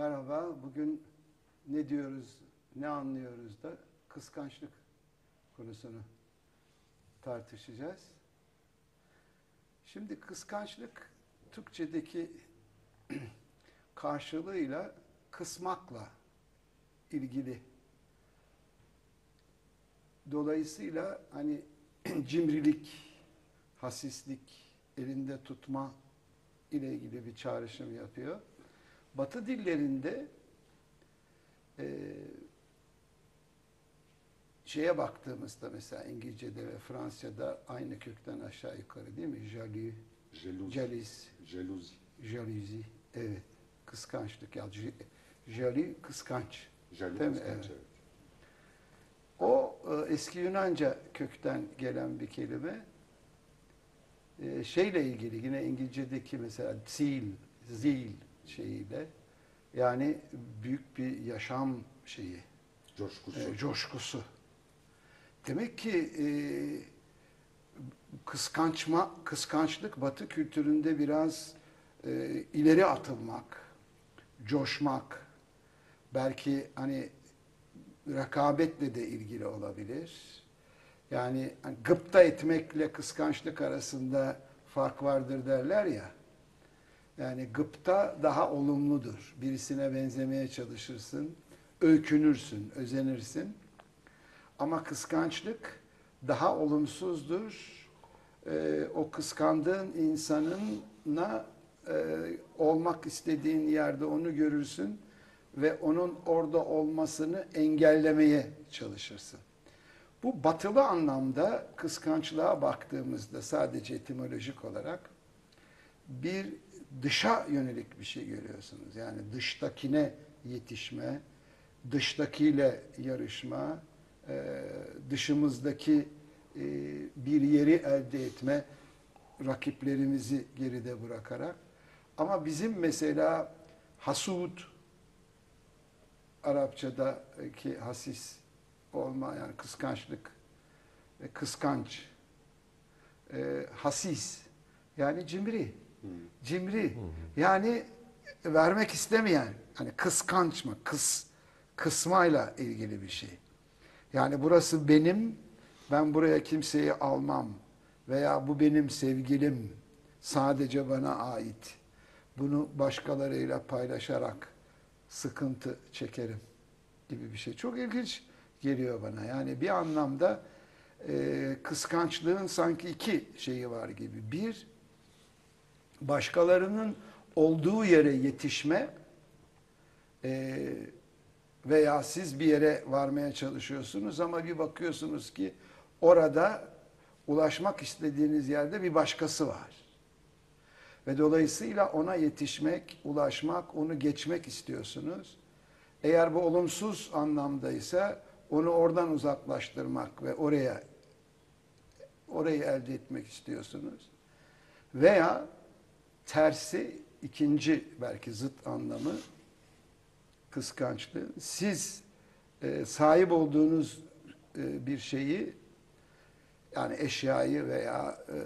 Merhaba, bugün ne diyoruz, ne anlıyoruz da kıskançlık konusunu tartışacağız. Şimdi kıskançlık Türkçedeki karşılığıyla kısmakla ilgili. Dolayısıyla hani cimrilik, hasislik, elinde tutma ile ilgili bir çağrışım yapıyor. Batı dillerinde e, şeye baktığımızda mesela İngilizce'de ve Fransızca'da aynı kökten aşağı yukarı değil mi? Jaloux, Jelouz. jalis, Jalousie. jalousie, evet. Kıskançlık ya. j- Jaloux, kıskanç. Jaloux Değil mi? kıskanç, Evet. evet. O e, eski Yunanca kökten gelen bir kelime. E, şeyle ilgili yine İngilizce'deki mesela zil, zil şeyiyle yani büyük bir yaşam şeyi, Coşkusu. e, coşkusu. Demek ki e, kıskançma, kıskançlık Batı kültüründe biraz e, ileri atılmak, coşmak, belki hani rekabetle de ilgili olabilir. Yani hani gıpta etmekle kıskançlık arasında fark vardır derler ya. Yani gıpta daha olumludur. Birisine benzemeye çalışırsın, öykünürsün, özenirsin. Ama kıskançlık daha olumsuzdur. Ee, o kıskandığın insanına e, olmak istediğin yerde onu görürsün ve onun orada olmasını engellemeye çalışırsın. Bu batılı anlamda kıskançlığa baktığımızda sadece etimolojik olarak bir dışa yönelik bir şey görüyorsunuz. Yani dıştakine yetişme, dıştakiyle yarışma, e, dışımızdaki e, bir yeri elde etme, rakiplerimizi geride bırakarak. Ama bizim mesela hasud, Arapçadaki hasis olma yani kıskançlık, kıskanç, e, hasis yani cimri. Cimri yani vermek istemeyen hani kıskanç mı kıs kısmayla ilgili bir şey. Yani burası benim ben buraya kimseyi almam veya bu benim sevgilim sadece bana ait. Bunu başkalarıyla paylaşarak sıkıntı çekerim gibi bir şey. Çok ilginç geliyor bana. Yani bir anlamda e, kıskançlığın sanki iki şeyi var gibi. Bir, başkalarının olduğu yere yetişme e, veya siz bir yere varmaya çalışıyorsunuz ama bir bakıyorsunuz ki orada ulaşmak istediğiniz yerde bir başkası var. Ve dolayısıyla ona yetişmek, ulaşmak, onu geçmek istiyorsunuz. Eğer bu olumsuz anlamdaysa onu oradan uzaklaştırmak ve oraya orayı elde etmek istiyorsunuz. Veya tersi ikinci belki zıt anlamı kıskançlığı. Siz e, sahip olduğunuz e, bir şeyi yani eşyayı veya e,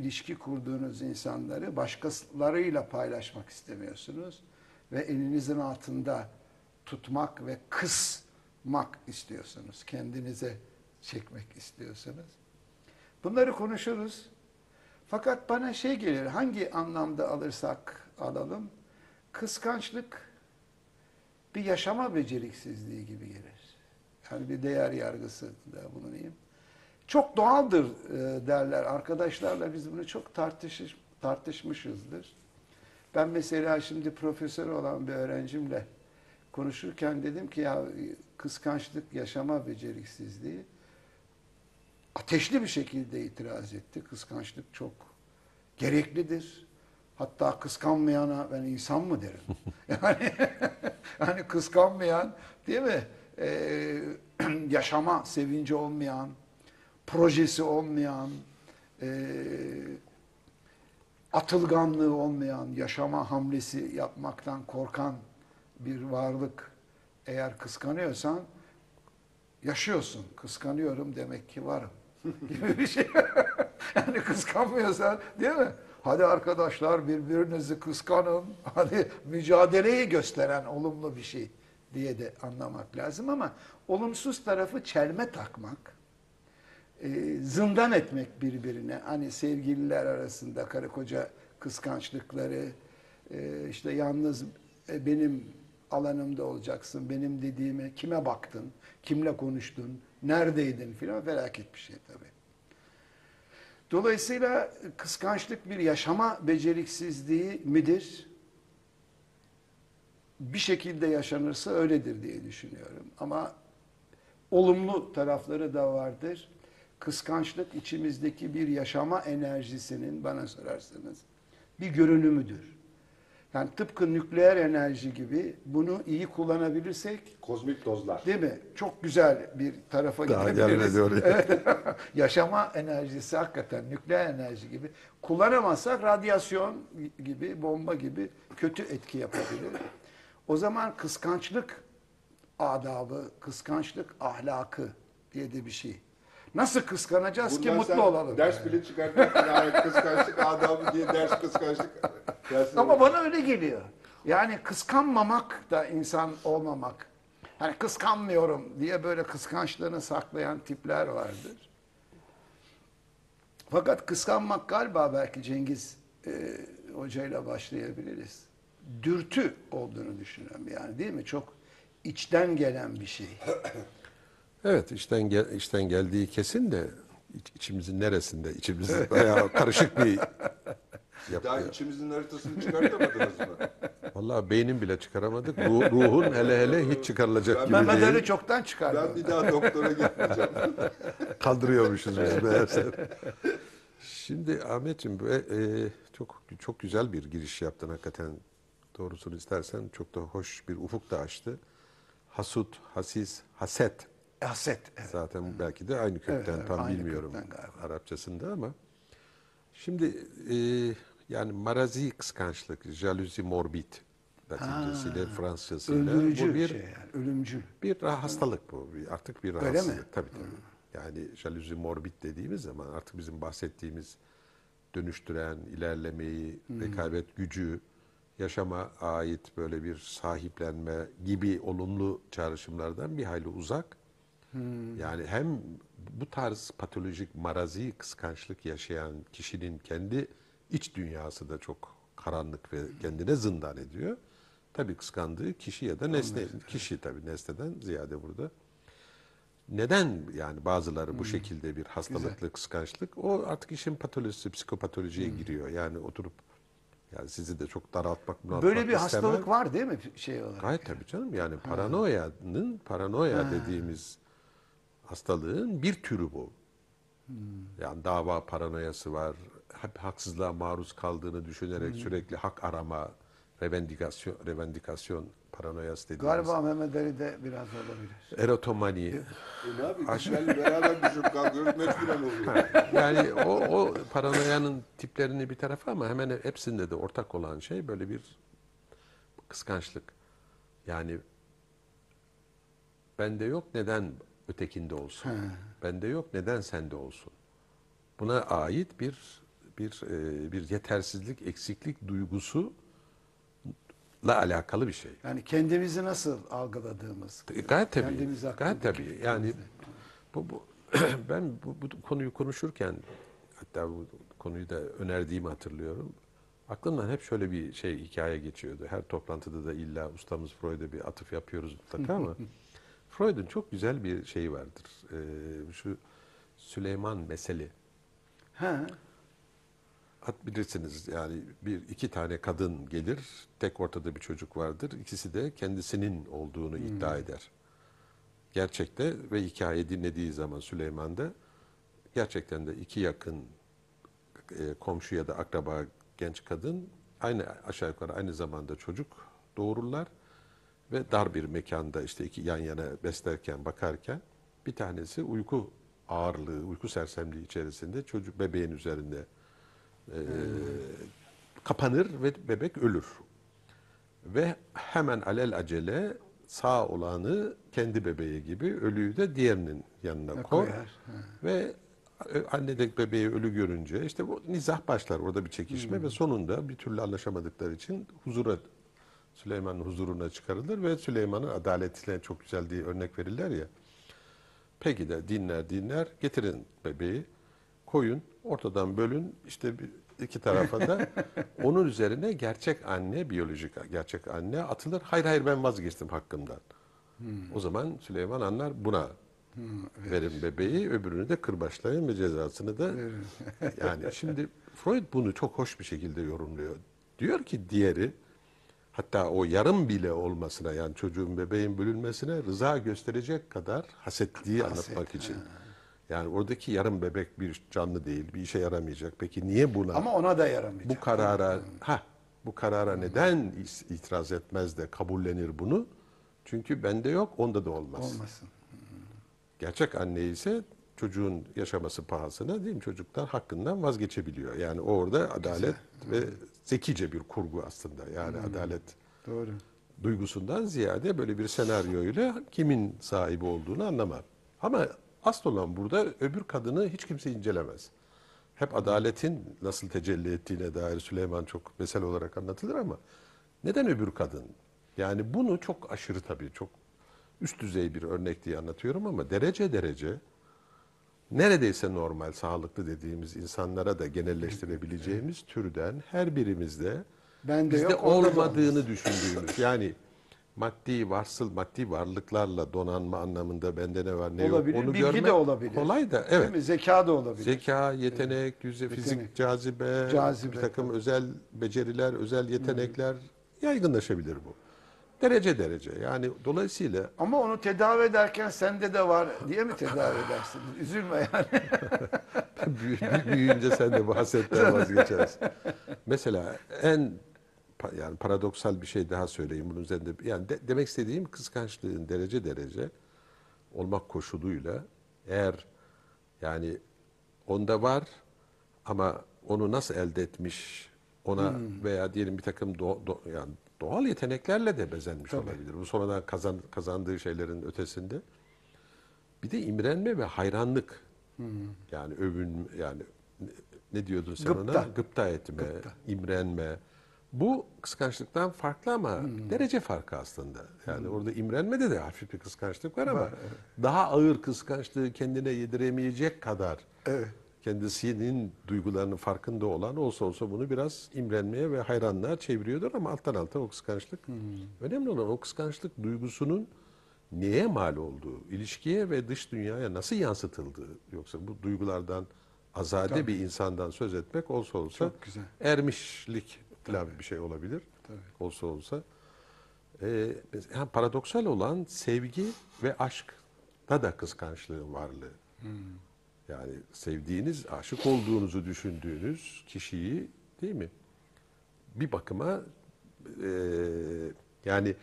ilişki kurduğunuz insanları başkalarıyla paylaşmak istemiyorsunuz ve elinizin altında tutmak ve kısmak istiyorsunuz. Kendinize çekmek istiyorsunuz. Bunları konuşuruz. Fakat bana şey gelir, hangi anlamda alırsak alalım, kıskançlık bir yaşama beceriksizliği gibi gelir. Yani bir değer yargısı da bulunayım. Çok doğaldır e, derler arkadaşlarla biz bunu çok tartışış, tartışmışızdır. Ben mesela şimdi profesör olan bir öğrencimle konuşurken dedim ki ya kıskançlık yaşama beceriksizliği ateşli bir şekilde itiraz etti. Kıskançlık çok gereklidir. Hatta kıskanmayana ben insan mı derim. Yani hani kıskanmayan değil mi? Ee, yaşama sevinci olmayan, projesi olmayan, e, atılganlığı olmayan, yaşama hamlesi yapmaktan korkan bir varlık eğer kıskanıyorsan yaşıyorsun. Kıskanıyorum demek ki varım gibi bir şey. yani kıskanmıyorsan değil mi? hadi arkadaşlar birbirinizi kıskanın, hadi mücadeleyi gösteren olumlu bir şey diye de anlamak lazım ama olumsuz tarafı çelme takmak, e, zindan etmek birbirine. Hani sevgililer arasında karı koca kıskançlıkları, e, işte yalnız e, benim alanımda olacaksın, benim dediğime kime baktın, kimle konuştun, neredeydin filan felaket bir şey tabii. Dolayısıyla kıskançlık bir yaşama beceriksizliği midir? Bir şekilde yaşanırsa öyledir diye düşünüyorum. Ama olumlu tarafları da vardır. Kıskançlık içimizdeki bir yaşama enerjisinin bana sorarsanız bir görünümüdür. Yani tıpkı nükleer enerji gibi bunu iyi kullanabilirsek Kozmik dozlar. Değil mi? Çok güzel bir tarafa Daha gidebiliriz. Evet. Yaşama enerjisi hakikaten nükleer enerji gibi. Kullanamazsak radyasyon gibi, bomba gibi kötü etki yapabilir. O zaman kıskançlık adabı, kıskançlık ahlakı diye de bir şey. Nasıl kıskanacağız ki Bundan mutlu sen olalım? Ders bile çıkardın. Yani kıskançlık adamı diye ders kıskançlık. dersi Ama bana öyle geliyor. Yani kıskanmamak da insan olmamak. Hani kıskanmıyorum diye böyle kıskançlığını saklayan tipler vardır. Fakat kıskanmak galiba belki Cengiz e, hocayla başlayabiliriz. Dürtü olduğunu düşünüyorum yani değil mi? Çok içten gelen bir şey. Evet içten gel, içten geldiği kesin de iç- içimizin neresinde? İçimiz bayağı karışık bir Daha yapıyor. içimizin haritasını çıkartamadınız mı? Vallahi beynin bile çıkaramadık. Ruh- ruhun hele hele hiç çıkarılacak Ben- gibi Mehmet değil. Ali çoktan çıkardı. Ben bir daha doktora gitmeyeceğim. Kaldırıyormuşuz biz meğerse. Şimdi Ahmetciğim bu, e, çok çok güzel bir giriş yaptın hakikaten. Doğrusunu istersen çok da hoş bir ufuk da açtı. Hasut, hasis, haset. Haset. Evet. Zaten belki de aynı kökten evet, tam aynı bilmiyorum kökten. Arapçasında ama şimdi e, yani marazi kıskançlık, jaluzi morbid Latincesiyle, Fransızcasıyla bu bir şey yani, ölümcül. bir hastalık bu. Artık bir Öyle rahatsızlık. mi? Tabii tabii. Yani jaluzi morbid dediğimiz zaman artık bizim bahsettiğimiz dönüştüren, ilerlemeyi, rekabet gücü, yaşama ait böyle bir sahiplenme gibi olumlu çağrışımlardan bir hayli uzak. Yani hem bu tarz patolojik marazi kıskançlık yaşayan kişinin kendi iç dünyası da çok karanlık ve kendine zindan ediyor. Tabii kıskandığı kişi ya da nesne, kişi tabii nesneden ziyade burada. Neden yani bazıları bu şekilde bir hastalıklı kıskançlık? O artık işin patolojisi, psikopatolojiye giriyor. Yani oturup yani sizi de çok daraltmak, bunaltmak Böyle bir istemem. hastalık var değil mi şey olarak? Gayet tabii canım. Yani paranoyanın, paranoya dediğimiz hastalığın bir türü bu. Yani dava paranoyası var. Hep haksızlığa maruz kaldığını düşünerek sürekli hak arama, revendikasyon, revendikasyon paranoyası dediğimiz. Galiba Mehmet Ali de biraz olabilir. Erotomani. E ne yapayım? İşlerle beraber düşüp kalkıyoruz. Mecburen oluyor. Yani o, o paranoyanın tiplerini bir tarafa ama hemen hepsinde de ortak olan şey böyle bir kıskançlık. Yani bende yok neden ötekinde olsun? Bende yok neden sende olsun? Buna ait bir bir e, bir yetersizlik, eksiklik duygusu la alakalı bir şey. Yani kendimizi nasıl algıladığımız. Gayet tabii. Kendimiz Gayet tabii. Yani bu, bu ben bu, bu konuyu konuşurken hatta bu konuyu da önerdiğimi hatırlıyorum. Aklımdan hep şöyle bir şey hikaye geçiyordu. Her toplantıda da illa ustamız Freud'a bir atıf yapıyoruz mutlaka ama Freud'un çok güzel bir şeyi vardır. Ee, şu Süleyman meseli. Ha, At bilirsiniz yani bir iki tane kadın gelir, tek ortada bir çocuk vardır. İkisi de kendisinin olduğunu iddia eder. Gerçekte ve hikaye dinlediği zaman Süleyman'da gerçekten de iki yakın e, komşu ya da akraba genç kadın aynı aşağı yukarı aynı zamanda çocuk doğururlar ve dar bir mekanda işte iki yan yana beslerken bakarken bir tanesi uyku ağırlığı, uyku sersemliği içerisinde çocuk bebeğin üzerinde e, kapanır ve bebek ölür. Ve hemen alel acele sağ olanı kendi bebeği gibi ölüyü de diğerinin yanına koy. koyar. Ve anne de bebeği ölü görünce işte bu nizah başlar orada bir çekişme Hmm. ve sonunda bir türlü anlaşamadıkları için huzura Süleyman'ın huzuruna çıkarılır ve Süleyman'ın adaletine çok güzel diye örnek verirler ya. Peki de dinler dinler getirin bebeği koyun ortadan bölün işte bir, iki tarafa da onun üzerine gerçek anne biyolojik gerçek anne atılır. Hayır hayır ben vazgeçtim hakkımdan. O zaman Süleyman anlar buna verin bebeği öbürünü de kırbaçlayın ve cezasını da yani şimdi Freud bunu çok hoş bir şekilde yorumluyor. Diyor ki diğeri hatta o yarım bile olmasına yani çocuğun bebeğin bölünmesine rıza gösterecek kadar hasetliği anlatmak için. Yani oradaki yarım bebek bir canlı değil, bir işe yaramayacak. Peki niye buna Ama ona da yaramayacak. bu karara ha bu karara neden itiraz etmez de kabullenir bunu? Çünkü bende yok, onda da olmaz. Olmasın. Gerçek anne ise çocuğun yaşaması pahasına değil mi? Çocuklar hakkından vazgeçebiliyor. Yani orada adalet ve zekice bir kurgu aslında. Yani adalet Doğru. duygusundan ziyade böyle bir senaryoyla kimin sahibi olduğunu anlamam. Ama asıl olan burada öbür kadını hiç kimse incelemez. Hep adaletin nasıl tecelli ettiğine dair Süleyman çok mesel olarak anlatılır ama neden öbür kadın? Yani bunu çok aşırı tabii çok üst düzey bir örnek diye anlatıyorum ama derece derece neredeyse normal, sağlıklı dediğimiz insanlara da genelleştirebileceğimiz türden her birimizde Bende bizde yok, olmadığını düşündüğümüz yani maddi varsıl maddi varlıklarla donanma anlamında bende ne var ne Olabilir, yok onu bilgi de görmek olabilir. kolay da evet. Zeka da olabilir. Zeka, yetenek, yüze, fizik, Yetenek. cazibe, Cazibe, bir takım özel beceriler, özel yetenekler yaygınlaşabilir bu. Derece derece. Yani dolayısıyla Ama onu tedavi ederken sende de var diye mi tedavi edersin? Üzülme yani. Büyü- büyüyünce sen de bu hasetten vazgeçersin. Mesela en pa- yani paradoksal bir şey daha söyleyeyim bunun üzerinde. Yani de- demek istediğim kıskançlığın derece derece olmak koşuluyla eğer yani onda var ama onu nasıl elde etmiş ona veya diyelim bir takım do- do- yani doğal yeteneklerle de bezenmiş olabilir. Bu sonradan kazan, kazandığı şeylerin ötesinde. Bir de imrenme ve hayranlık. Yani övün yani ne, diyordun sen Gıpta. ona? Gıpta etme, imrenme. Bu kıskançlıktan farklı ama derece farkı aslında. Yani orada imrenmede de hafif bir kıskançlık var ama daha ağır kıskançlığı kendine yediremeyecek kadar Evet. Kendisinin duygularının farkında olan olsa olsa bunu biraz imrenmeye ve hayranlığa çeviriyordur ama alttan alta o kıskançlık. Önemli olan o kıskançlık duygusunun neye mal olduğu, ilişkiye ve dış dünyaya nasıl yansıtıldığı. Yoksa bu duygulardan azade bir insandan söz etmek olsa olsa Çok güzel. ermişlik falan bir şey olabilir. Olsa olsa. Ee, yani paradoksal olan sevgi ve aşkta da kıskançlığın varlığı. Yani sevdiğiniz, aşık olduğunuzu düşündüğünüz kişiyi değil mi? Bir bakıma e, yani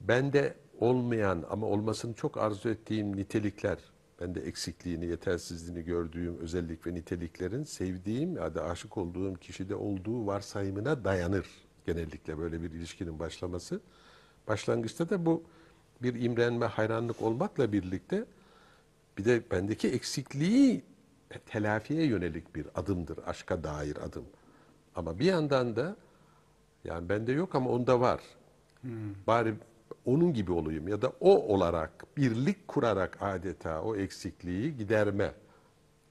bende olmayan ama olmasını çok arzu ettiğim nitelikler, bende eksikliğini, yetersizliğini gördüğüm özellik ve niteliklerin sevdiğim ya da aşık olduğum kişide olduğu varsayımına dayanır genellikle böyle bir ilişkinin başlaması. Başlangıçta da bu bir imrenme, hayranlık olmakla birlikte bir de bendeki eksikliği telafiye yönelik bir adımdır, aşka dair adım. Ama bir yandan da yani bende yok ama onda var. Bari onun gibi olayım ya da o olarak birlik kurarak adeta o eksikliği giderme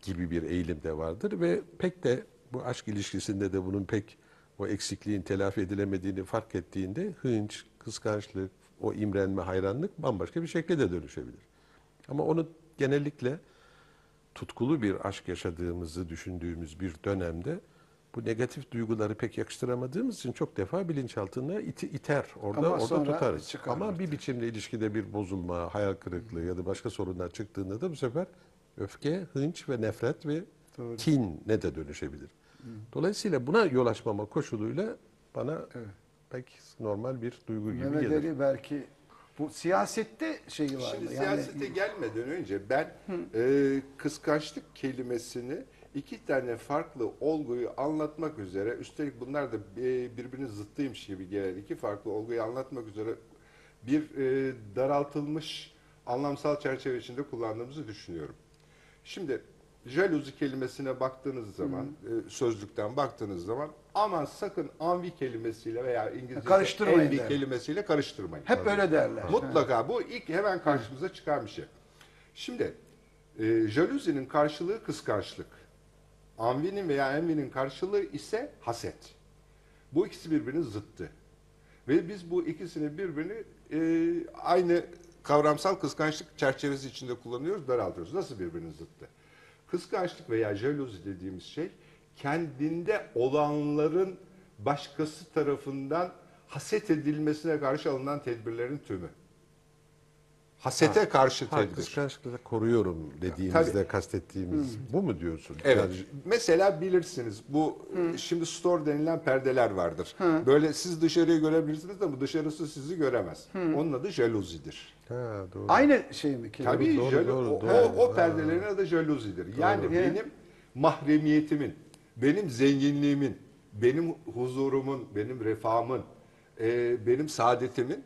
gibi bir eğilim de vardır ve pek de bu aşk ilişkisinde de bunun pek o eksikliğin telafi edilemediğini fark ettiğinde hınç, kıskançlık, o imrenme, hayranlık bambaşka bir şekle de dönüşebilir. Ama onu genellikle tutkulu bir aşk yaşadığımızı düşündüğümüz bir dönemde bu negatif duyguları pek yakıştıramadığımız için çok defa bilinçaltına iti, iter. Orada Ama orada tutarız. çıkar Ama bir biçimde ilişkide bir bozulma, hayal kırıklığı ya da başka sorunlar çıktığında da bu sefer öfke, hınç ve nefret ve Doğru. kin ne de dönüşebilir. Dolayısıyla buna yol açmama koşuluyla bana Evet. pek normal bir duygu gibi Mehmet gelir. Ali belki bu siyasette şeyi var Şimdi mı? siyasete gelmeden önce ben e, kıskançlık kelimesini iki tane farklı olguyu anlatmak üzere üstelik bunlar da e, birbirinin zıttıymış gibi gelen iki farklı olguyu anlatmak üzere bir e, daraltılmış anlamsal çerçeve içinde kullandığımızı düşünüyorum. Şimdi jaluzi kelimesine baktığınız zaman, e, sözlükten baktığınız zaman aman sakın envy kelimesiyle veya İngilizce Karıştırmayın envy kelimesiyle karıştırmayın. Hep öyle derler. Mutlaka bu ilk hemen karşımıza çıkan bir şey. Şimdi e, jaluzinin karşılığı kıskançlık. Envy'nin veya envy'nin karşılığı ise haset. Bu ikisi birbirinin zıttı. Ve biz bu ikisini birbirini e, aynı kavramsal kıskançlık çerçevesi içinde kullanıyoruz, daraltıyoruz. Nasıl birbirinin zıttı? Kıskançlık veya jaluzi dediğimiz şey kendinde olanların başkası tarafından haset edilmesine karşı alınan tedbirlerin tümü. Hasete karşı Ha, tedbir. kıskançlıkla koruyorum dediğimizde Tabii. kastettiğimiz bu mu diyorsun? Evet. Yani Mesela bilirsiniz bu şimdi store denilen perdeler vardır. Böyle siz dışarıyı görebilirsiniz de bu dışarısı sizi göremez. Onun adı jaluzidir. ha, doğru. Aynı şey mi? kelime? Tabii doğru, jalo- doğru, o, doğru. o, o perdelerin adı jaluzidir. Yani Doğru. benim mahremiyetimin, benim zenginliğimin, benim huzurumun, benim refahımın, e, benim saadetimin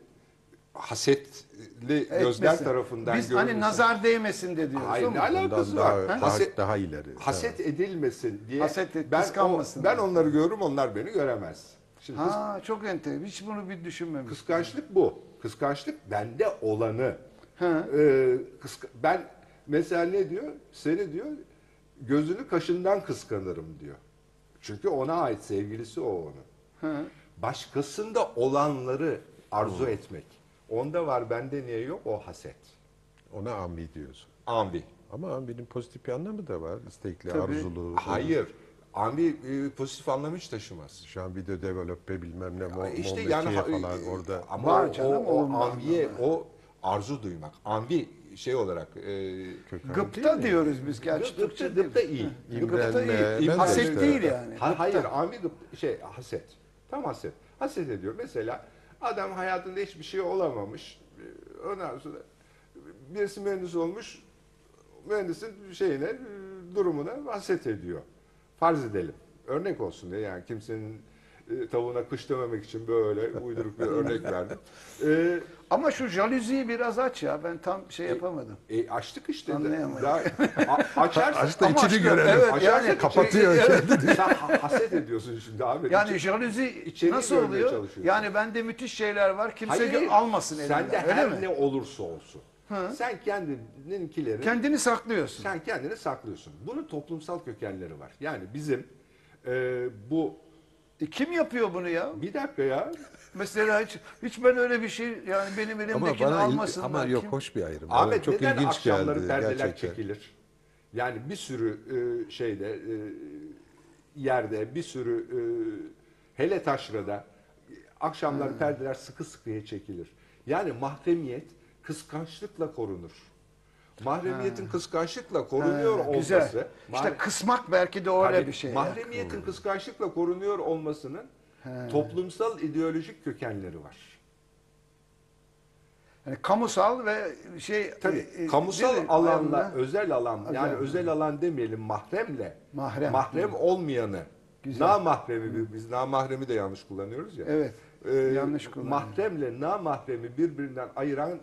hasetli gözler Etmesin. tarafından Biz hani görülmesi- nazar değmesin de diyoruz. Hayır, ne alakası var? daha, Haset- daha ileri. haset edilmesin diye Haset et, ben, o, ben onları görürüm onlar beni göremez. Şimdi Ha çok enter. Hiç bunu bir düşünmemiştim. kıskançlık bu. Kıskançlık bende olanı. Ha. Ee, kıska- ben mesela ne diyor? Seni diyor gözünü kaşından kıskanırım diyor. Çünkü ona ait sevgilisi o onun. Ha. Başkasında olanları arzu etmek. Onda var bende niye yok? O haset. Ona ambi diyorsun. Ambi. Ama ambinin pozitif bir anlamı da var. İstekli, Tabii. arzulu. Hayır. Ambi e, pozitif anlam hiç taşımaz. Şu an video develope bilmem ne. Mo, İşte yani falan orada. ama Var o, canım, o, o ambiye o arzu duymak. Ambi şey olarak e, Gıpta diyoruz biz gerçi. gıpta, Türkçe gıpta değil. iyi. Gıpta İmrenme, iyi. ben de Haset işte- değil yani. Ha, hayır ambi gıpta, şey haset. Tam haset. Haset ediyor. Mesela adam hayatında hiçbir şey olamamış. E, Ondan sonra birisi mühendis olmuş. Mühendisin şeyine, e, durumuna haset ediyor. Farz edelim. Örnek olsun diye yani kimsenin e, tavuğuna kış dememek için böyle uyduruk bir örnek verdim. E, Ama şu jaluziyi biraz aç ya. Ben tam şey yapamadım. E açtık işte. Anlayamadım. Daha, a- açarsak Aç da Ama içini açtı, görelim. evet, Açarsak yani- Kapatıyor içeri- Sen ha- haset ediyorsun şimdi abi. Yani İçi- jaluzi içeriği nasıl görmeye oluyor? çalışıyorsun. Yani bende müthiş şeyler var. Kimse gö- almasın elinden. Sende öyle her mi? ne olursa olsun. Sen kendininkileri Kendini saklıyorsun. sen kendini saklıyorsun. Bunun toplumsal kökenleri var. Yani bizim e, bu E, kim yapıyor bunu ya? bir dakika ya. Mesela hiç hiç ben öyle bir şey yani benim Ama elimdekini bana il- almasınlar. ama yok Kim- hoş bir ayrım. Bana Ahmet çok neden ilginç akşamları geldi perdeler gerçekten. çekilir? Yani bir sürü e, şeyde e, yerde bir sürü e, hele taşrada e, akşamları perdeler sıkı sıkıya çekilir. Yani mahremiyet kıskançlıkla korunur. Mahremiyetin kıskançlıkla korunuyor Ha, olması. Güzel. İşte kısmak belki de öyle Hani bir şey. ya. Mahremiyetin kıskançlıkla korunuyor olmasının toplumsal ideolojik kökenleri var. Yani kamusal ve şey Tabii e, e, kamusal değil mi? alanla Ayarla- özel alan yani Özel. özel alan demeyelim mahremle Mahrem. mahrem olmayanı Güzel. namahremi biz namahremi de yanlış kullanıyoruz ya. Evet. Ee, yanlış kullanıyoruz. Mahremle namahremi birbirinden ayıran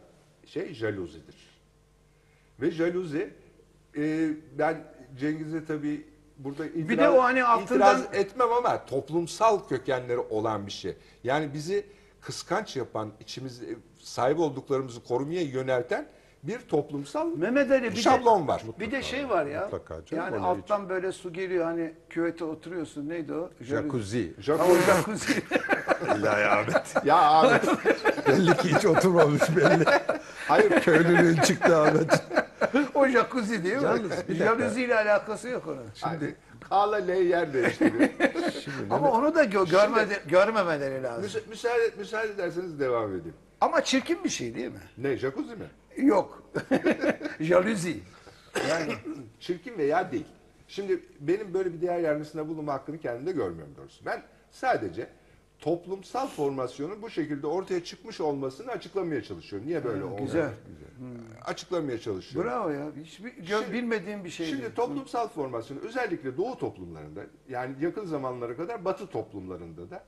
şey jaluzidir. Ve jaluzi e, ben Cengiz'e tabii burada itiraz, de o hani altından- itiraz etmem ama toplumsal kökenleri olan bir şey. Yani bizi kıskanç yapan, içimiz sahip olduklarımızı korumaya yönelten bir toplumsal Mehmet Ali bir şablon de, var. Bir de şey var ya. Mutlaka canım, yani alttan böyle su geliyor hani küvete oturuyorsun. Neydi o? Jacuzzi. O jacuzzi. İlahi Ahmet. Ya Ahmet, belli ki hiç oturmamış belli. hayır Köylülüğün çıktı Ahmet. o jacuzzi değil mi? Yalnız bir. Jacuzzi ile alakası yok onun. Şimdi K'la L yer değiştiriyor. Ama onu da gö- görmedi, görmemeleri lazım. Müsa- müsaade, müsaade ederseniz devam edeyim. Ama çirkin bir şey değil mi? Ne, jacuzzi mi? Yok. Jaluzi. Yani Çirkin veya değil. Şimdi benim böyle bir değer yargısında bulunma hakkını kendimde görmüyorum doğrusu. Ben sadece toplumsal formasyonun bu şekilde ortaya çıkmış olmasını açıklamaya çalışıyorum. Niye böyle oldu? güzel. Açıklamaya çalışıyorum. bravo ya. Gö- Şimdi- bilmediğim bir şey Şimdi değil. toplumsal formasyon özellikle doğu toplumlarında yani yakın zamanlara kadar batı toplumlarında da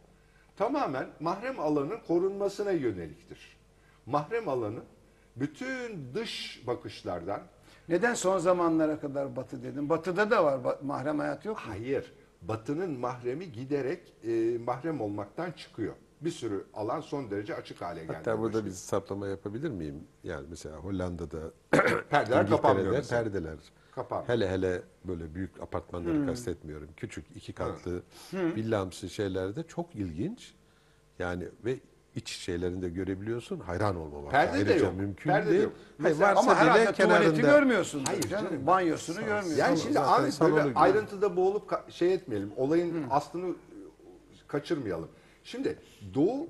tamamen mahrem alanın korunmasına yöneliktir. Mahrem alanı bütün dış bakışlardan, Neden son zamanlara kadar batı dedim? Batıda da var ba- mahrem hayat yok mu? Hayır. Batı'nın mahremi giderek e, mahrem olmaktan çıkıyor. Bir sürü alan son derece açık hale geldi. Hatta burada bir saplama yapabilir miyim? Yani mesela Hollanda'da Perdeler kapanmıyor mesela. perdeler. Kapanmıyor. Hele hele böyle büyük apartmanları kastetmiyorum. Küçük iki katlı villamsı şeylerde çok ilginç. Yani ve iç şeylerinde görebiliyorsun. Hayran olmamak. Perde de Ayrıca yok. mümkün Perde de değil. yok. Hayır, varsa Ama bile herhalde tuvaleti kenarında- görmüyorsun. Hayır canım. canım. Banyosunu görmüyorsun. Yani şimdi salonu böyle ayrıntıda boğulup şey etmeyelim. Olayın aslını e, kaçırmayalım. Şimdi Doğu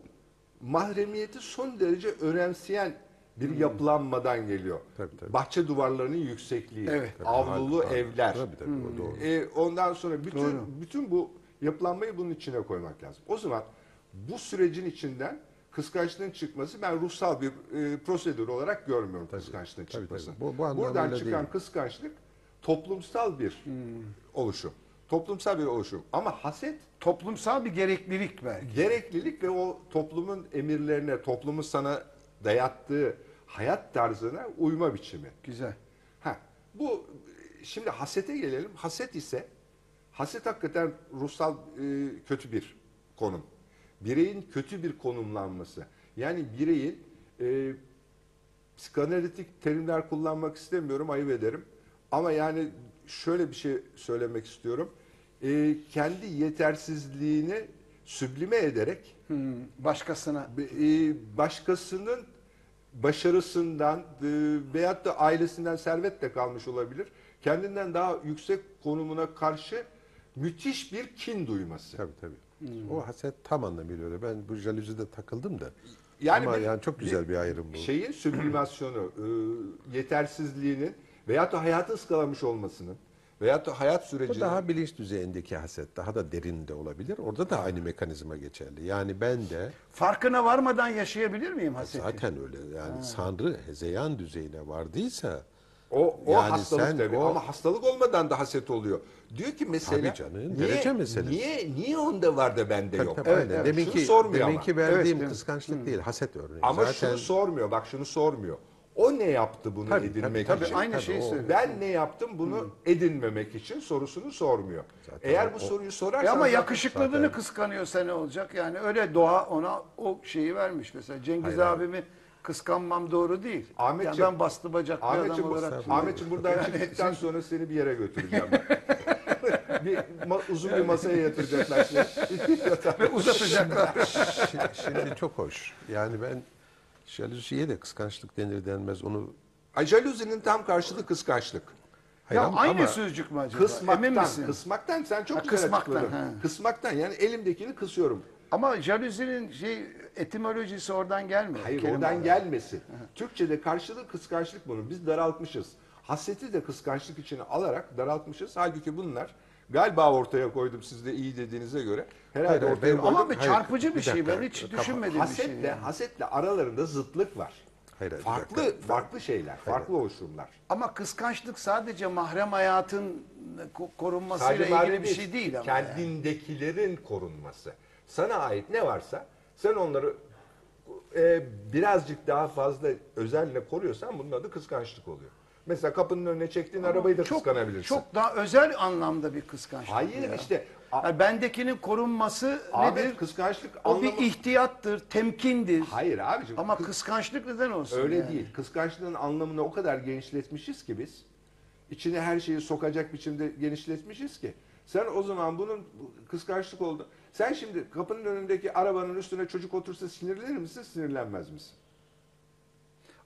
mahremiyeti son derece önemseyen bir yapılanmadan geliyor. Tabii, tabii. Bahçe duvarlarının yüksekliği, Evet. avlulu Tabii, evler. Tabii tabii o doğru. E, ondan sonra bütün Doğru. bütün bu yapılanmayı bunun içine koymak lazım. O zaman bu sürecin içinden kıskançlığın çıkması ben ruhsal bir e, prosedür olarak görmüyorum kıskançlığın tabii, çıkmasını. tabii. Bu- bu Buradan çıkan değil. kıskançlık toplumsal bir oluşum. Toplumsal bir oluşum. Ama haset Toplumsal bir gereklilik belki. gereklilik ve o toplumun emirlerine, toplumun sana dayattığı hayat tarzına uyma biçimi. Güzel. Ha, bu şimdi hasete gelelim. Haset ise haset hakikaten ruhsal e, kötü bir konum. Bireyin kötü bir konumlanması. Yani bireyin e, psikanalitik terimler kullanmak istemiyorum, ayıp ederim. Ama yani şöyle bir şey söylemek istiyorum. E, kendi yetersizliğini süblime ederek Hmm, başkasına. e, başkasının başarısından e, veyahut da ailesinden servet de kalmış olabilir. Kendinden daha yüksek konumuna karşı müthiş bir kin duyması. Tabii tabii. O haset tam anlamıyla öyle. Ben bu jalüzide takıldım da. Yani Ama bir- yani çok güzel bir ayrım bu. Şeyin süblimasyonu, e, yetersizliğinin veyahut da hayatı ıskalamış olmasının veyahut da hayat Bu sürecinin daha bilinç düzeyindeki haset, daha da derinde olabilir. Orada da aynı mekanizma geçerli. Yani ben de Farkına varmadan yaşayabilir miyim haseti? zaten öyle. Yani Sanrı hezeyan düzeyine vardıysa O, o Yani hastalık sen tabii o- ama hastalık olmadan da haset oluyor. Diyor ki mesela Tabii canım, niye, derece meselesi. niye, niye onda var da bende Tabii, yok? tabii, Evet, evet. Demin Şunu sormuyor demin ama. verdiğim Evet, kıskançlık değil, haset örneği. Ama zaten şunu sormuyor bak şunu sormuyor. O ne yaptı bunu Tabii, edinmek tabii, için? aynı şeyi o- söylüyor. Ben ne yaptım bunu edinmemek için sorusunu sormuyor. Zaten Eğer bu o- soruyu sorarsan Ya ama zaten- yakışıklılığını kıskanıyorsa ne olacak? Yani öyle doğa ona o şeyi vermiş mesela. Cengiz Hayır, abimi kıskanmam doğru değil. Ahmetciğim- yani ben bastı bacak bir adam Ahmetciğim, olarak. Ahmetciğim buradan çıktıktan sonra seni bir yere götüreceğim ben. bir ma- uzun bir masaya yatıracaklar seni. Ve uzatacaklar. Şi- Şimdi çok hoş. Yani ben jalüziye de kıskançlık denir denmez onu Ay, Jaluzinin tam karşılığı kıskançlık. Hayır ya ama- aynı ama- sözcük mü acaba? Emin Kısmaktan, misin? kısmaktan sen çok Ha, güzel kısmaktan, açıkladın. ha. Kısmaktan yani elimdekini kısıyorum. Ama jalüzinin şey etimolojisi oradan gelmiyor. Hayır kelime oradan olarak. gelmesin. Türkçe'de karşılığı kıskançlık bunun. Biz daraltmışız. Hasreti de kıskançlık içine alarak daraltmışız. Halbuki bunlar galiba ortaya koydum siz de iyi dediğinize göre. Herhalde Hayır, hayır, ortaya benim- koydum. Ama bir Hayır, çarpıcı bir, bir şey. dakika. Ben hiç Kafa- düşünmediğim bir şey. Hasetle, yani. hasetle aralarında zıtlık var. Hayır, hayır, farklı dakika. farklı şeyler, farklı oluşumlar. Ama kıskançlık sadece mahrem hayatın ko- korunmasıyla Sadece ilgili bir şey değil ama. yani. Kendindekilerin korunması. Sana ait ne varsa sen onları e, birazcık daha fazla özenle koruyorsan bunun adı kıskançlık oluyor. Mesela kapının önüne çektiğin arabayı da çok, kıskanabilirsin. Çok daha özel anlamda bir kıskançlık. Hayır ya. işte Yani bendekinin korunması Ahmet nedir? kıskançlık O bir anlamı... ihtiyattır, temkindir. Hayır abicim. Ama kıs- kıskançlık neden olsun? öyle yani? değil. Kıskançlığın anlamını o kadar genişletmişiz ki biz. içine her şeyi sokacak biçimde genişletmişiz ki. Sen o zaman bunun kıskançlık oldu. Sen şimdi kapının önündeki arabanın üstüne çocuk otursa sinirlenir misin, sinirlenmez misin?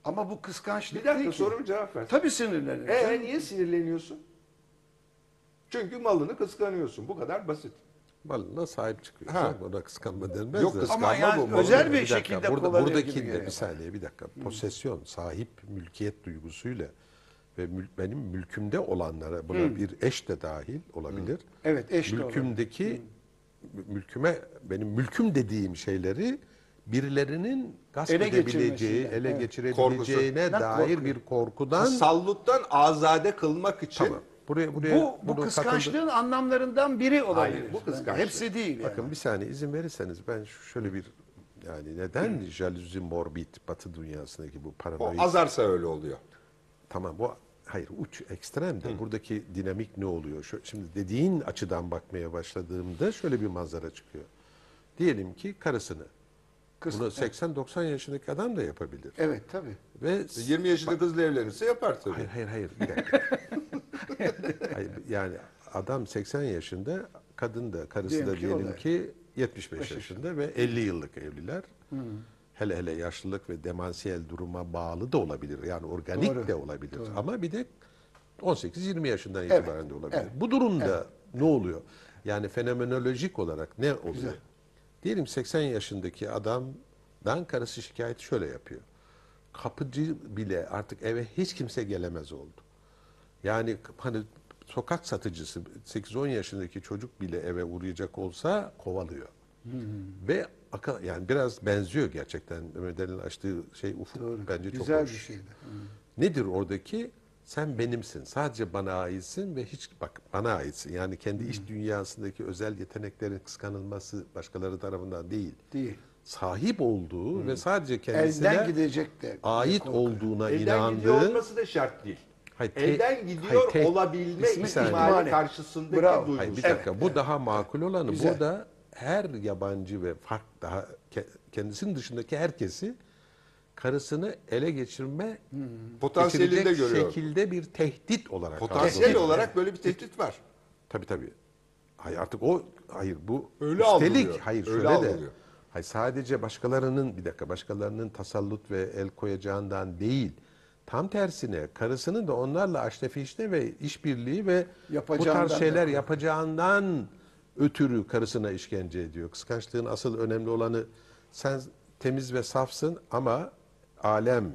Ama bu kıskançlık Bir dakika değil ki. sorumu cevap ver. Tabii sinirlenir. Ee niye sinirleniyorsun? Çünkü malını kıskanıyorsun. Bu kadar basit. malına sahip çıkıyor. Ha. Ona kıskanma denmez Yok, de. kıskanma Ama yani bu, özel bir, dakika, şekilde burada, kullanıyor buradaki gibi geliyor. bir saniye bir dakika. Posesyon, sahip mülkiyet duygusuyla ve mül- benim mülkümde olanlara buna bir eş de dahil olabilir. Evet, eş de olabilir. Mülkümdeki mülküme benim mülküm dediğim şeyleri birilerinin gasp Ele edebileceği, ele evet. geçirebileceğine Korkusu. dair Korku. bir korkudan Tasalluttan azade kılmak için tamam. Buraya buraya Bu, bu kıskançlığın takıldı- anlamlarından biri olabilir. Hayır, bu kıskançlık. Hepsi değil. yani. Bakın bir saniye izin verirseniz ben şöyle bir yani neden jaluzi morbid batı dünyasındaki bu o paranoid azarsa öyle oluyor. tamam bu hayır uç ekstrem de buradaki dinamik ne oluyor? Şu, şimdi dediğin açıdan bakmaya başladığımda şöyle bir manzara çıkıyor. Diyelim ki karısını. Kız- Bunu 80-90 yaşındaki adam da yapabilir. Evet tabii. Ve 20 yaşında kızla evlenirse yapar tabii. hayır hayır hayır bir dakika. hayır, yani adam 80 yaşında, kadın da karısı Diyelim da ki diyelim da. ki 75 Beş yaşında ve 50 yıllık evliler. Hele hele yaşlılık ve demansiyel duruma bağlı da olabilir. Yani organik Doğru, de olabilir. Ama bir de 18-20 yaşından itibaren de olabilir. evet, Bu durumda ne oluyor? Yani fenomenolojik olarak ne oluyor? Güzel. Diyelim 80 yaşındaki adamdan karısı şikayeti şöyle yapıyor. Kapıcı bile artık eve hiç kimse gelemez oldu. Yani hani sokak satıcısı 8-10 yaşındaki çocuk bile eve uğrayacak olsa kovalıyor. Ve aka- yani biraz benziyor gerçekten Mehmet Ali'nin açtığı şey ufuk Doğru. bence çok Güzel hoş. bir şeydi. Nedir oradaki? Sen benimsin. Sadece bana aitsin ve hiç bak bana aitsin. Yani kendi iç dünyasındaki özel yeteneklerin kıskanılması başkaları tarafından değil. Değil. Sahip olduğu ve sadece kendisine Elden gidecek de. ait korku. olduğuna Elden gidiyor inandığı olması da şart değil. Hayır, te- Elden gidiyor hayır, te- olabilme Bir saniye. ihtimali karşısındaki Bravo. duygu. Hayır bir Evet, dakika bu daha makul olanı. Güzel. Burada her yabancı ve fark daha ke- kendisinin dışındaki herkesi karısını ele geçirme Potansiyelinde geçirecek görüyor. şekilde bir tehdit olarak Potansiyel algılıyor. olarak böyle bir tehdit var. Tabii tabii. Hayır artık o hayır bu Öyle üstelik algılıyor, hayır öyle şöyle de algılıyor. hayır sadece başkalarının bir dakika başkalarının tasallut ve el koyacağından değil. Tam tersine karısının da onlarla aştefişte ve işbirliği ve bu Yapacağından tarz da şeyler korkuyor. yapacağından ötürü karısına işkence ediyor. Kıskançlığın asıl önemli olanı sen temiz ve safsın ama alem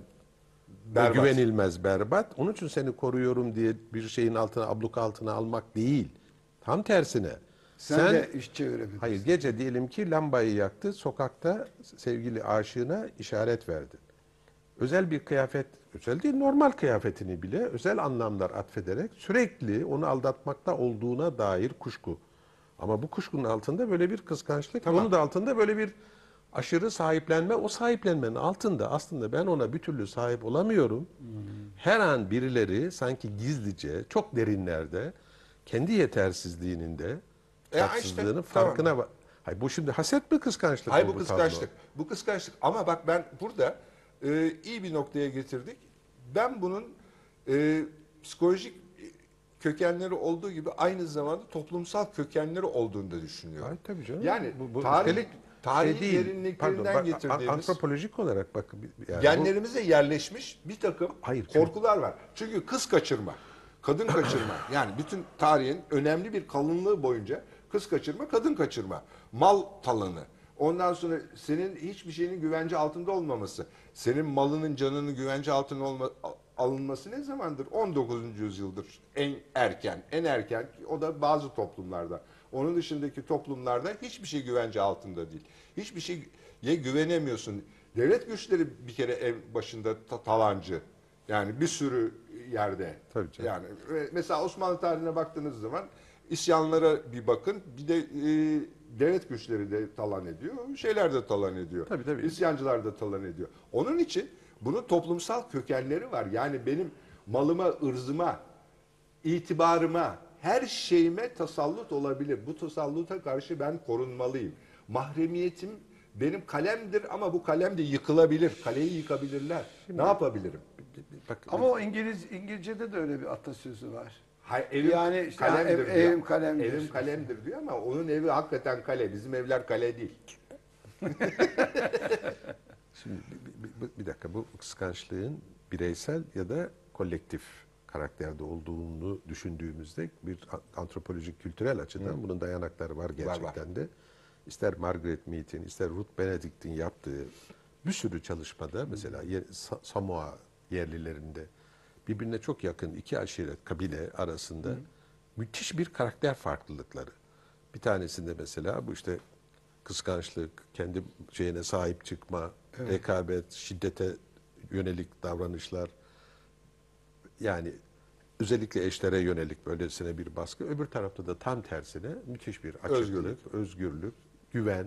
Berbat. güvenilmez berbat. Onun için seni koruyorum diye bir şeyin altına abluk altına almak değil. Tam tersine. Sen, de iş çevirebilirsin. Hayır gece diyelim ki lambayı yaktı. Sokakta sevgili aşığına işaret verdi. Özel bir kıyafet, özel değil normal kıyafetini bile özel anlamlar atfederek sürekli onu aldatmakta olduğuna dair kuşku. Ama bu kuşkunun altında böyle bir kıskançlık, onun da altında böyle bir aşırı sahiplenme. O sahiplenmenin altında aslında ben ona bir türlü sahip olamıyorum. Her an birileri sanki gizlice, çok derinlerde kendi yetersizliğinin de E, işte, haksızlığının tamam. farkına va- Hayır bu şimdi haset mi kıskançlık Hayır mı bu kıskançlık. Bu kıskançlık. Ama bak ben burada e, iyi bir noktaya getirdik. Ben bunun e, psikolojik kökenleri olduğu gibi aynı zamanda toplumsal kökenleri olduğunu da düşünüyorum. Hayır, tabii canım. Yani Bu- bu tarih, tarihi şey değil. derinliklerinden Pardon, getirdiğimiz antropolojik olarak bak yani genlerimize yerleşmiş bir takım Hayır, korkular var. Çünkü kız kaçırma, kadın kaçırma yani bütün tarihin önemli bir kalınlığı boyunca kız kaçırma, kadın kaçırma, mal talanı. Ondan sonra senin hiçbir şeyinin güvence altında olmaması, senin malının canının güvence altına olma, al- alınması ne zamandır? 19. yüzyıldır en erken, en erken o da bazı toplumlarda. Onun dışındaki toplumlarda hiçbir şey güvence altında değil. Hiçbir şeye güvenemiyorsun. Devlet güçleri bir kere ev başında ta- talancı. Yani bir sürü yerde. Tabii canım. Yani mesela Osmanlı tarihine baktığınız zaman isyanlara bir bakın. Bir de e, devlet güçleri de talan ediyor. Şeyler de talan ediyor. Tabii, tabii. İsyancılar da talan ediyor. Onun için bunun toplumsal kökenleri var. Yani benim malıma, ırzıma, itibarıma, her şeyime tasallut olabilir. Bu tasalluta karşı ben korunmalıyım. Mahremiyetim benim kalemdir ama bu kalem de yıkılabilir. Kaleyi yıkabilirler. ne yapabilirim? bak, Ama o İngiliz İngilizce'de de öyle bir atasözü var. Hayır, evim Yani işte, kalemdir ev- diyor. evim kalemdir. Evim kalemdir diyor ama onun evi hakikaten kale. Bizim evler kale değil. Şimdi bir- bir- bir dakika bu kıskançlığın bireysel ya da kolektif karakterde olduğunu düşündüğümüzde bir antropolojik kültürel açıdan bunun dayanakları var gerçekten de. İster Margaret Mead'in, ister Ruth Benedict'in yaptığı bir sürü çalışmada mesela Samoa yerlilerinde birbirine çok yakın iki aşiret kabile arasında müthiş bir karakter farklılıkları. Bir tanesinde mesela bu işte kıskançlık, kendi şeyine sahip çıkma, rekabet, şiddete yönelik davranışlar. Yani özellikle eşlere yönelik böylesine bir baskı. Öbür tarafta da tam tersine müthiş bir açıklık, Özgürlük. özgürlük, güven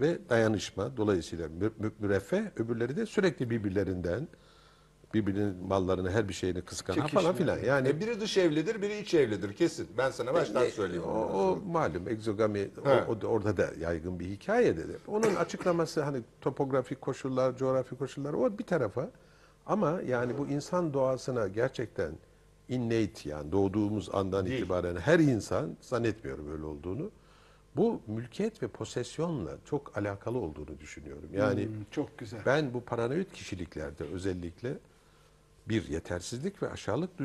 ve dayanışma. Dolayısıyla mü- mü- müreffeh, öbürleri de sürekli birbirlerinden birbirinin mallarını her bir şeyini kıskanan Çekişme. falan filan. Yani E, biri dış evlidir, biri iç evlidir kesin. Ben sana baştan e, söyleyeyim. O, o malum egzogami o- o, da- orada da yaygın bir hikayedir. Onun açıklaması hani topografik koşullar, coğrafi koşullar o bir tarafa. Ama yani bu insan doğasına gerçekten innate yani doğduğumuz andan Değil. itibaren her insan zannetmiyorum öyle olduğunu. Bu mülkiyet ve posesyonla çok alakalı olduğunu düşünüyorum. Yani Hmm, çok güzel. ben bu paranoid kişiliklerde özellikle bir yetersizlik ve aşağılık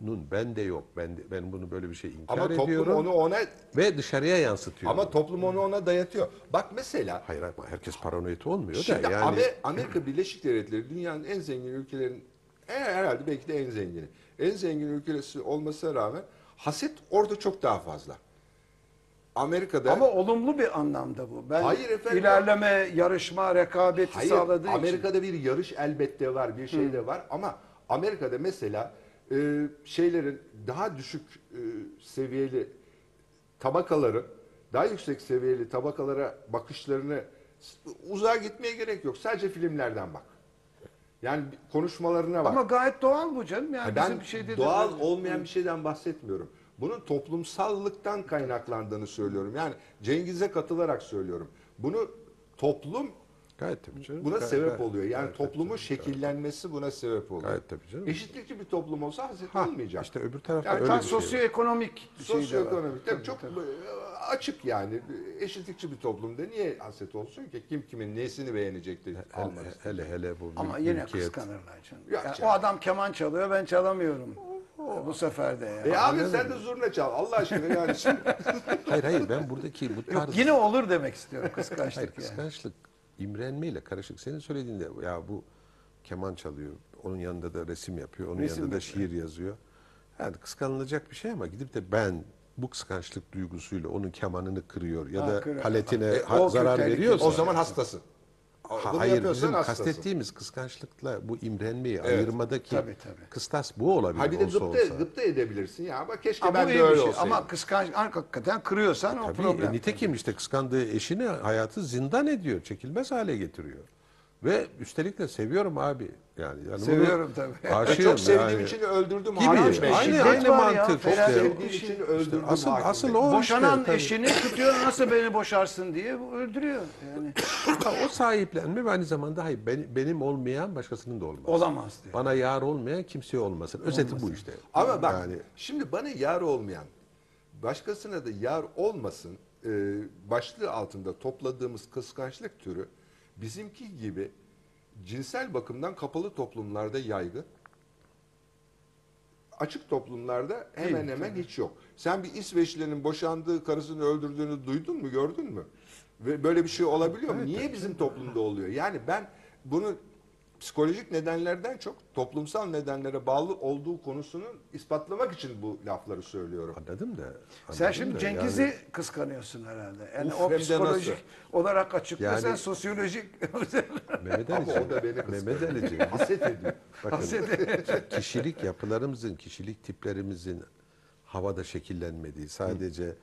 duygusunun bende yok. Ben de- ben bunu böyle bir şey inkar Ama toplum ediyorum onu ona ve dışarıya yansıtıyorum. ama toplum onu ona dayatıyor. Bak mesela hayır ama herkes paranoid olmuyor Şimdi da yani Amer- Amerika Birleşik Devletleri dünyanın en zengin ülkelerin herhalde belki de en zengini. En zengin ülkesi olmasına rağmen haset orada çok daha fazla. Amerika'da Ama olumlu bir anlamda bu. Ben Hayır efendim. ilerleme, yarışma, rekabeti hayır sağladığı için. Amerika'da bir yarış elbette var, bir şey de var ama Amerika'da mesela e, şeylerin daha düşük e, seviyeli tabakaların daha yüksek seviyeli tabakalara bakışlarını uzağa gitmeye gerek yok. Sadece filmlerden bak. Yani konuşmalarına bak. Ama gayet doğal bu canım. Yani ben bizim şeyde de doğal böyle- olmayan bir şeyden bahsetmiyorum. Bunun toplumsallıktan kaynaklandığını söylüyorum. Yani Cengiz'e katılarak söylüyorum. Bunu toplum gayet tabii canım. buna Gayet- sebep gayet- oluyor. Yani gayet toplumun canım. şekillenmesi buna sebep oluyor. Gayet tabii canım. Eşitlikçi bir toplum olsa haset Ha, olmayacak. işte öbür tarafta Yani öyle bir şey sosyoekonomik bir şey de var. Sosyoekonomik tabii Tabii, çok tabii. e, açık yani. Eşitlikçi bir toplumda niye haset olsun ki? Kim kimin nesini beğenecektir almak Hele, hele hele bu Ama yine mülkiyet. kıskanırlar canım. Yok Yani canım. o adam keman çalıyor ben çalamıyorum. Bu sefer de yani. E abi sen de zurna çal Allah aşkına yani. Hayır hayır ben buradaki bu Yok, tarz yine olur demek istiyorum Hayır kıskançlık yani. kıskançlık imrenmeyle karışık. Senin söylediğinde ya bu keman çalıyor, onun yanında da resim yapıyor, onun Resim yanında da şiir yazıyor. Yani kıskanılacak bir şey ama gidip de ben bu kıskançlık duygusuyla onun kemanını kırıyor ya Ha, da kırıyor. paletine E, ha- o zarar veriyorsa o zaman hastasın. Ha, Bunu hayır bizim hastasın. kastettiğimiz kıskançlıkla bu imrenmeyi Evet. ayırmadaki Tabii, tabii. kıstas bu olabilir Ha bir de olsa gıpta, olsa. gıpta edebilirsin ya. Bak keşke Ama ben de öyle şey. olsaydım. Ama kıskanç hakikaten kırıyorsan o Tabii, problem. e, nitekim işte kıskandığı eşini hayatı zindan ediyor, çekilmez hale getiriyor. Ve üstelik de seviyorum abi. Yani, yani bunu Seviyorum tabii. Aşığım çok sevdiğim yani. için öldürdüm Gibi. Hakim Bey. Aynı, Şiddet aynı var ya, mantık fena işte. için öldürdüm asıl Hakim asıl Bey. o Boşanan işte, tabii. eşini tutuyor nasıl beni boşarsın diye bu öldürüyor. Yani Ha, o sahiplenme ve aynı zamanda hayır benim, benim olmayan başkasının da olmaz. olamaz diyor. Bana yar olmayan kimseye olmasın. Özeti bu işte. Ama bak Yani şimdi bana yar olmayan, başkasına da yar olmasın e, başlığı altında topladığımız kıskançlık türü bizimki gibi cinsel bakımdan kapalı toplumlarda yaygın. Açık toplumlarda hemen Değil, hemen hiç yok. Sen bir İsveçli'nin boşandığı karısını öldürdüğünü duydun mu, gördün mü? Ve böyle bir şey olabiliyor mu? Niye bizim toplumda oluyor? Yani ben bunu psikolojik nedenlerden çok toplumsal nedenlere bağlı olduğu konusunun ispatlamak için bu lafları söylüyorum. anladım da. Sen anladım şimdi da Cengiz'i yani- kıskanıyorsun herhalde. Yani Uf, o psikolojik olarak açıklasan Yani- sosyolojik Mehmet Ali'ciğim, o da beni kıskanıyor. Mehmet Ali'ciğim, Haset ediyor. bakın, kişilik yapılarımızın, kişilik tiplerimizin havada şekillenmediği, sadece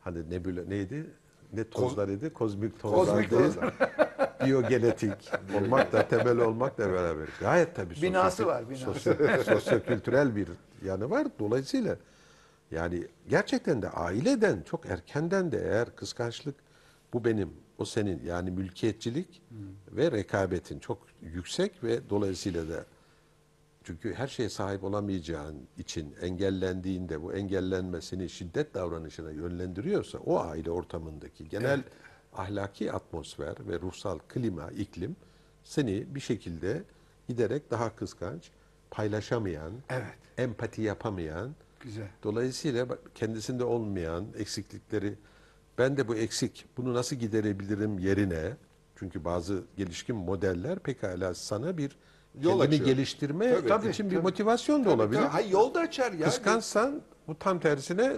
hani nebula neydi? Ne tozlar idi? Kozmik tozlar Kozmik değil. tozlar. Biyogenetik olmakla, temel olmakla beraber. Gayet tabii. Binası sosyo- var, binası. Sosyo, sosyokültürel bir yanı var. Dolayısıyla yani gerçekten de aileden çok erkenden de eğer kıskançlık bu benim, o senin yani mülkiyetçilik ve rekabetin çok yüksek ve dolayısıyla da çünkü her şeye sahip olamayacağın için engellendiğinde bu engellenmesini şiddet davranışına yönlendiriyorsa o aile ortamındaki genel ahlaki atmosfer ve ruhsal klima, iklim seni bir şekilde giderek daha kıskanç, paylaşamayan, Evet. empati yapamayan, Güzel. dolayısıyla kendisinde olmayan eksiklikleri ben de bu eksik bunu nasıl giderebilirim yerine çünkü bazı gelişkin modeller pekala sana bir Yol kendini açıyor. geliştirme Tabii, tabii, için bir tabii. motivasyon da olabilir. Hayır yolda açar ya. Kıskançsan bu tam tersine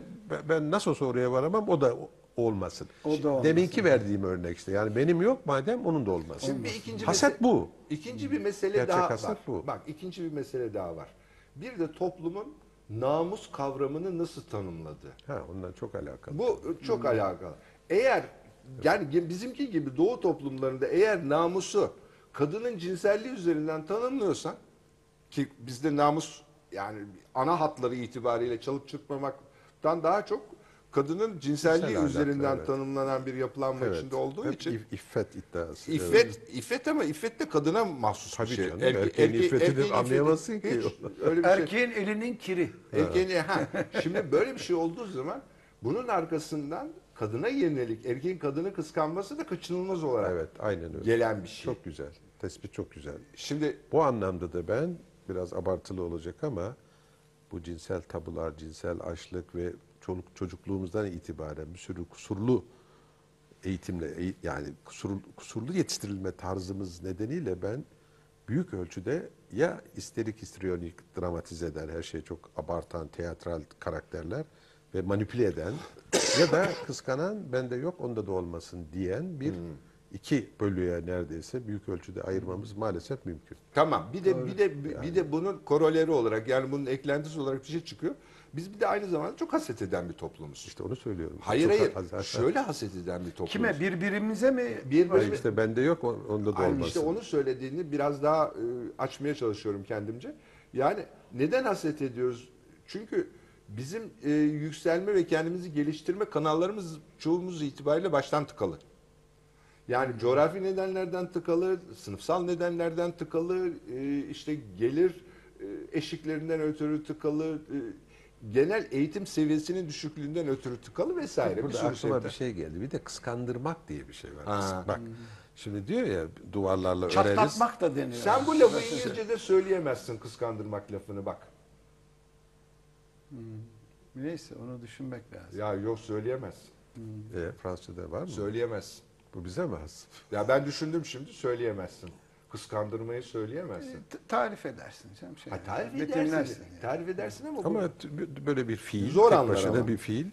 ben- nasıl oraya varamam o da olmasın. O da olmasın. Deminki verdiğim örnek işte. Yani benim yok madem onun da olmasın. Şimdi bir ikinci Haset bu. İkinci bir mesele Gerçek daha haset var. bu. Bak ikinci bir mesele daha var. Bir de toplumun namus kavramını nasıl tanımladığı. Ha ondan çok alakalı. Bu çok alakalı. Eğer yani bizimki gibi doğu toplumlarında eğer namusu kadının cinselliği üzerinden tanımlıyorsan ki bizde namus yani ana hatları itibariyle çalıp çırpmamaktan daha çok kadının cinselliği Cinsel üzerinden ahlaklı, evet. tanımlanan bir yapılanma Evet. içinde olduğu Hep için if- iffet iddiası. İffet, iffet ama iffet de kadına mahsus Tabii bir şey. canım, erkeğin iffetini anlayamazsın ki. hiç öyle bir şey. Erkeğin elinin kiri. Erkeğin, ha, şimdi böyle bir şey olduğu zaman bunun arkasından kadına yönelik erkeğin kadını kıskanması da kaçınılmaz olarak Evet, aynen öyle. gelen bir şey. Çok güzel. Tespit çok güzel. Şimdi Bu anlamda da ben biraz abartılı olacak ama bu cinsel tabular, cinsel açlık ve çoluk çocukluğumuzdan itibaren bir sürü kusurlu eğitimle eği- yani kusurlu, kusurlu yetiştirilme tarzımız nedeniyle ben büyük ölçüde ya isterik histrionik dramatize eden her şeyi çok abartan teatral karakterler ve manipüle eden ya da kıskanan bende yok onda da olmasın diyen bir iki bölüye neredeyse büyük ölçüde ayırmamız maalesef mümkün. tamam. Bir de bir de bir de bunun koroleri olarak yani bunun eklentisi olarak bir şey çıkıyor. Biz bir de aynı zamanda çok haset eden bir toplumuz. İşte onu söylüyorum. Hayır Çok hayır. az- Şöyle haset eden bir toplumuz. Kime? Birbirimize mi? Bir Hayır, işte bende yok on- onda da olmasın. işte onu söylediğini biraz daha e, açmaya çalışıyorum kendimce. Yani neden haset ediyoruz? Çünkü bizim e, yükselme ve kendimizi geliştirme kanallarımız çoğumuz itibariyle baştan tıkalı. Yani coğrafi nedenlerden tıkalı, sınıfsal nedenlerden tıkalı, e, işte gelir e, eşiklerinden ötürü tıkalı, e, genel eğitim seviyesinin düşüklüğünden ötürü tıkalı vesaire. Burada sürü aklıma sebepten. bir şey geldi. Bir de kıskandırmak diye bir şey var. Ha. Bak şimdi diyor ya duvarlarla öreriz. Çatlatmak da deniyor. Sen bu lafı İngilizce'de söyleyemezsin kıskandırmak lafını bak. Neyse onu düşünmek lazım. Ya yok söyleyemezsin. E, Fransızca'da var mı? Söyleyemezsin. Bu bize mi has? Ya ben düşündüm şimdi söyleyemezsin. Kıskandırmayı söyleyemezsin. Tarif edersin canım. Şey, Ha, tarif betimlersin edersin. yani. Tarif edersin ama, bu- Ama t- böyle bir fiil, Zor tek anlar başına ama. bir fiil.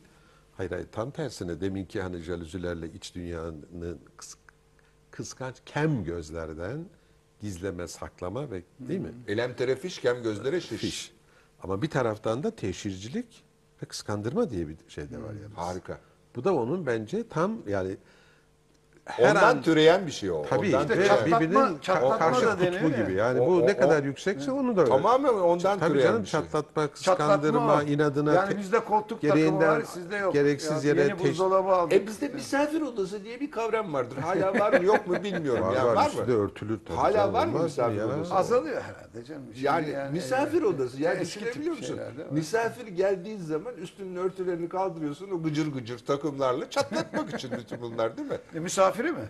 Hayır hayır tam tersine deminki hani jalüzilerle iç dünyanın kıs- kıskanç kem gözlerden gizleme, saklama ve değil mi? elem terefiş kem gözlere şiş. Fiş. Ama bir taraftan da teşhircilik ve kıskandırma diye bir şey de var yani. Harika. Bu da onun bence tam yani her Ondan an türeyen bir şey o. tabii Ondan işte İşte türeyen. çatlatma- birbirinin çatlatma karşı da ya. gibi. Yani O- bu o- ne kadar o- yüksekse onu da öyle. Tamamen ondan Tabii türeyen canım bir şey. çatlatma, kıskandırma, o. inadına Yani te- bizde koltuk takımı gereğinden var sizde yok. gereksiz Ya, yere Yeni teş- buzdolabı aldık. E bizde misafir odası diye bir kavram vardır. Hala var mı yok mu bilmiyorum. var, ya. var, var üstü mı? de örtülür tabii. Hala canım, var mı olmaz misafir ya? odası? Azalıyor herhalde canım. Şimdi Yani, misafir evet. odası. Yani Eski tip düşünebiliyor musun? şeyler değil mi? Misafir geldiği zaman üstünün örtülerini kaldırıyorsun o gıcır gıcır takımlarla çatlatmak için bütün bunlar değil mi? E, misafiri mi?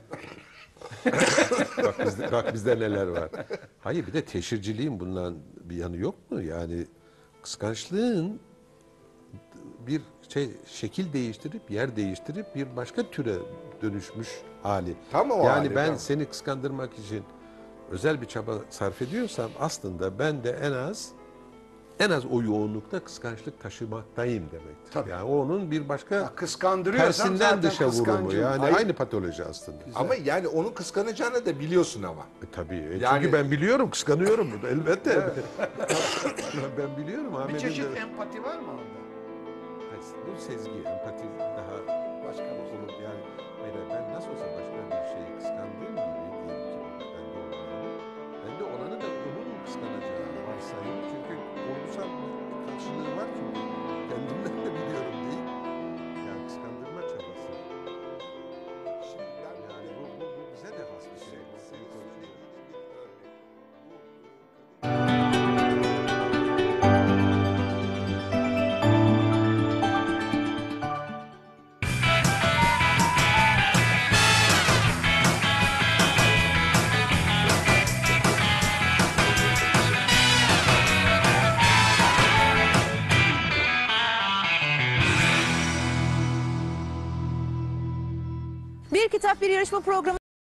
bak, bizde, bak bizde neler var. Hayır bir de teşhirciliğin bundan bir yanı yok mu? Yani kıskançlığın bir şey şekil değiştirip yer değiştirip bir başka türe dönüşmüş hali. Tam o yani hali, ben tam. seni kıskandırmak için özel bir çaba sarf ediyorsam aslında ben de en az en az o yoğunlukta kıskançlık taşımaktayım demektir. Tabii. Yani o onun bir başka Ya kıskandırıyorsam tersinden zaten dışa vurumu yani Hayır. aynı patoloji aslında. Ama yani onu kıskanacağını da biliyorsun ama. E, tabii. E, Yani- Çünkü ben biliyorum, kıskanıyorum. elbette. ben biliyorum. Bir çeşit de- empati var mı orada? Bu sezgi, empati daha Başka bir olur. Yani hayır, ben nasıl olsa başka bir şeyi kıskandığım gibi diyelim ki ben de olmayalım. Ben de olanı da onun kıskanacağı varsayım. Çünkü olgusal bir karşılığı var çünkü. Yarışma programı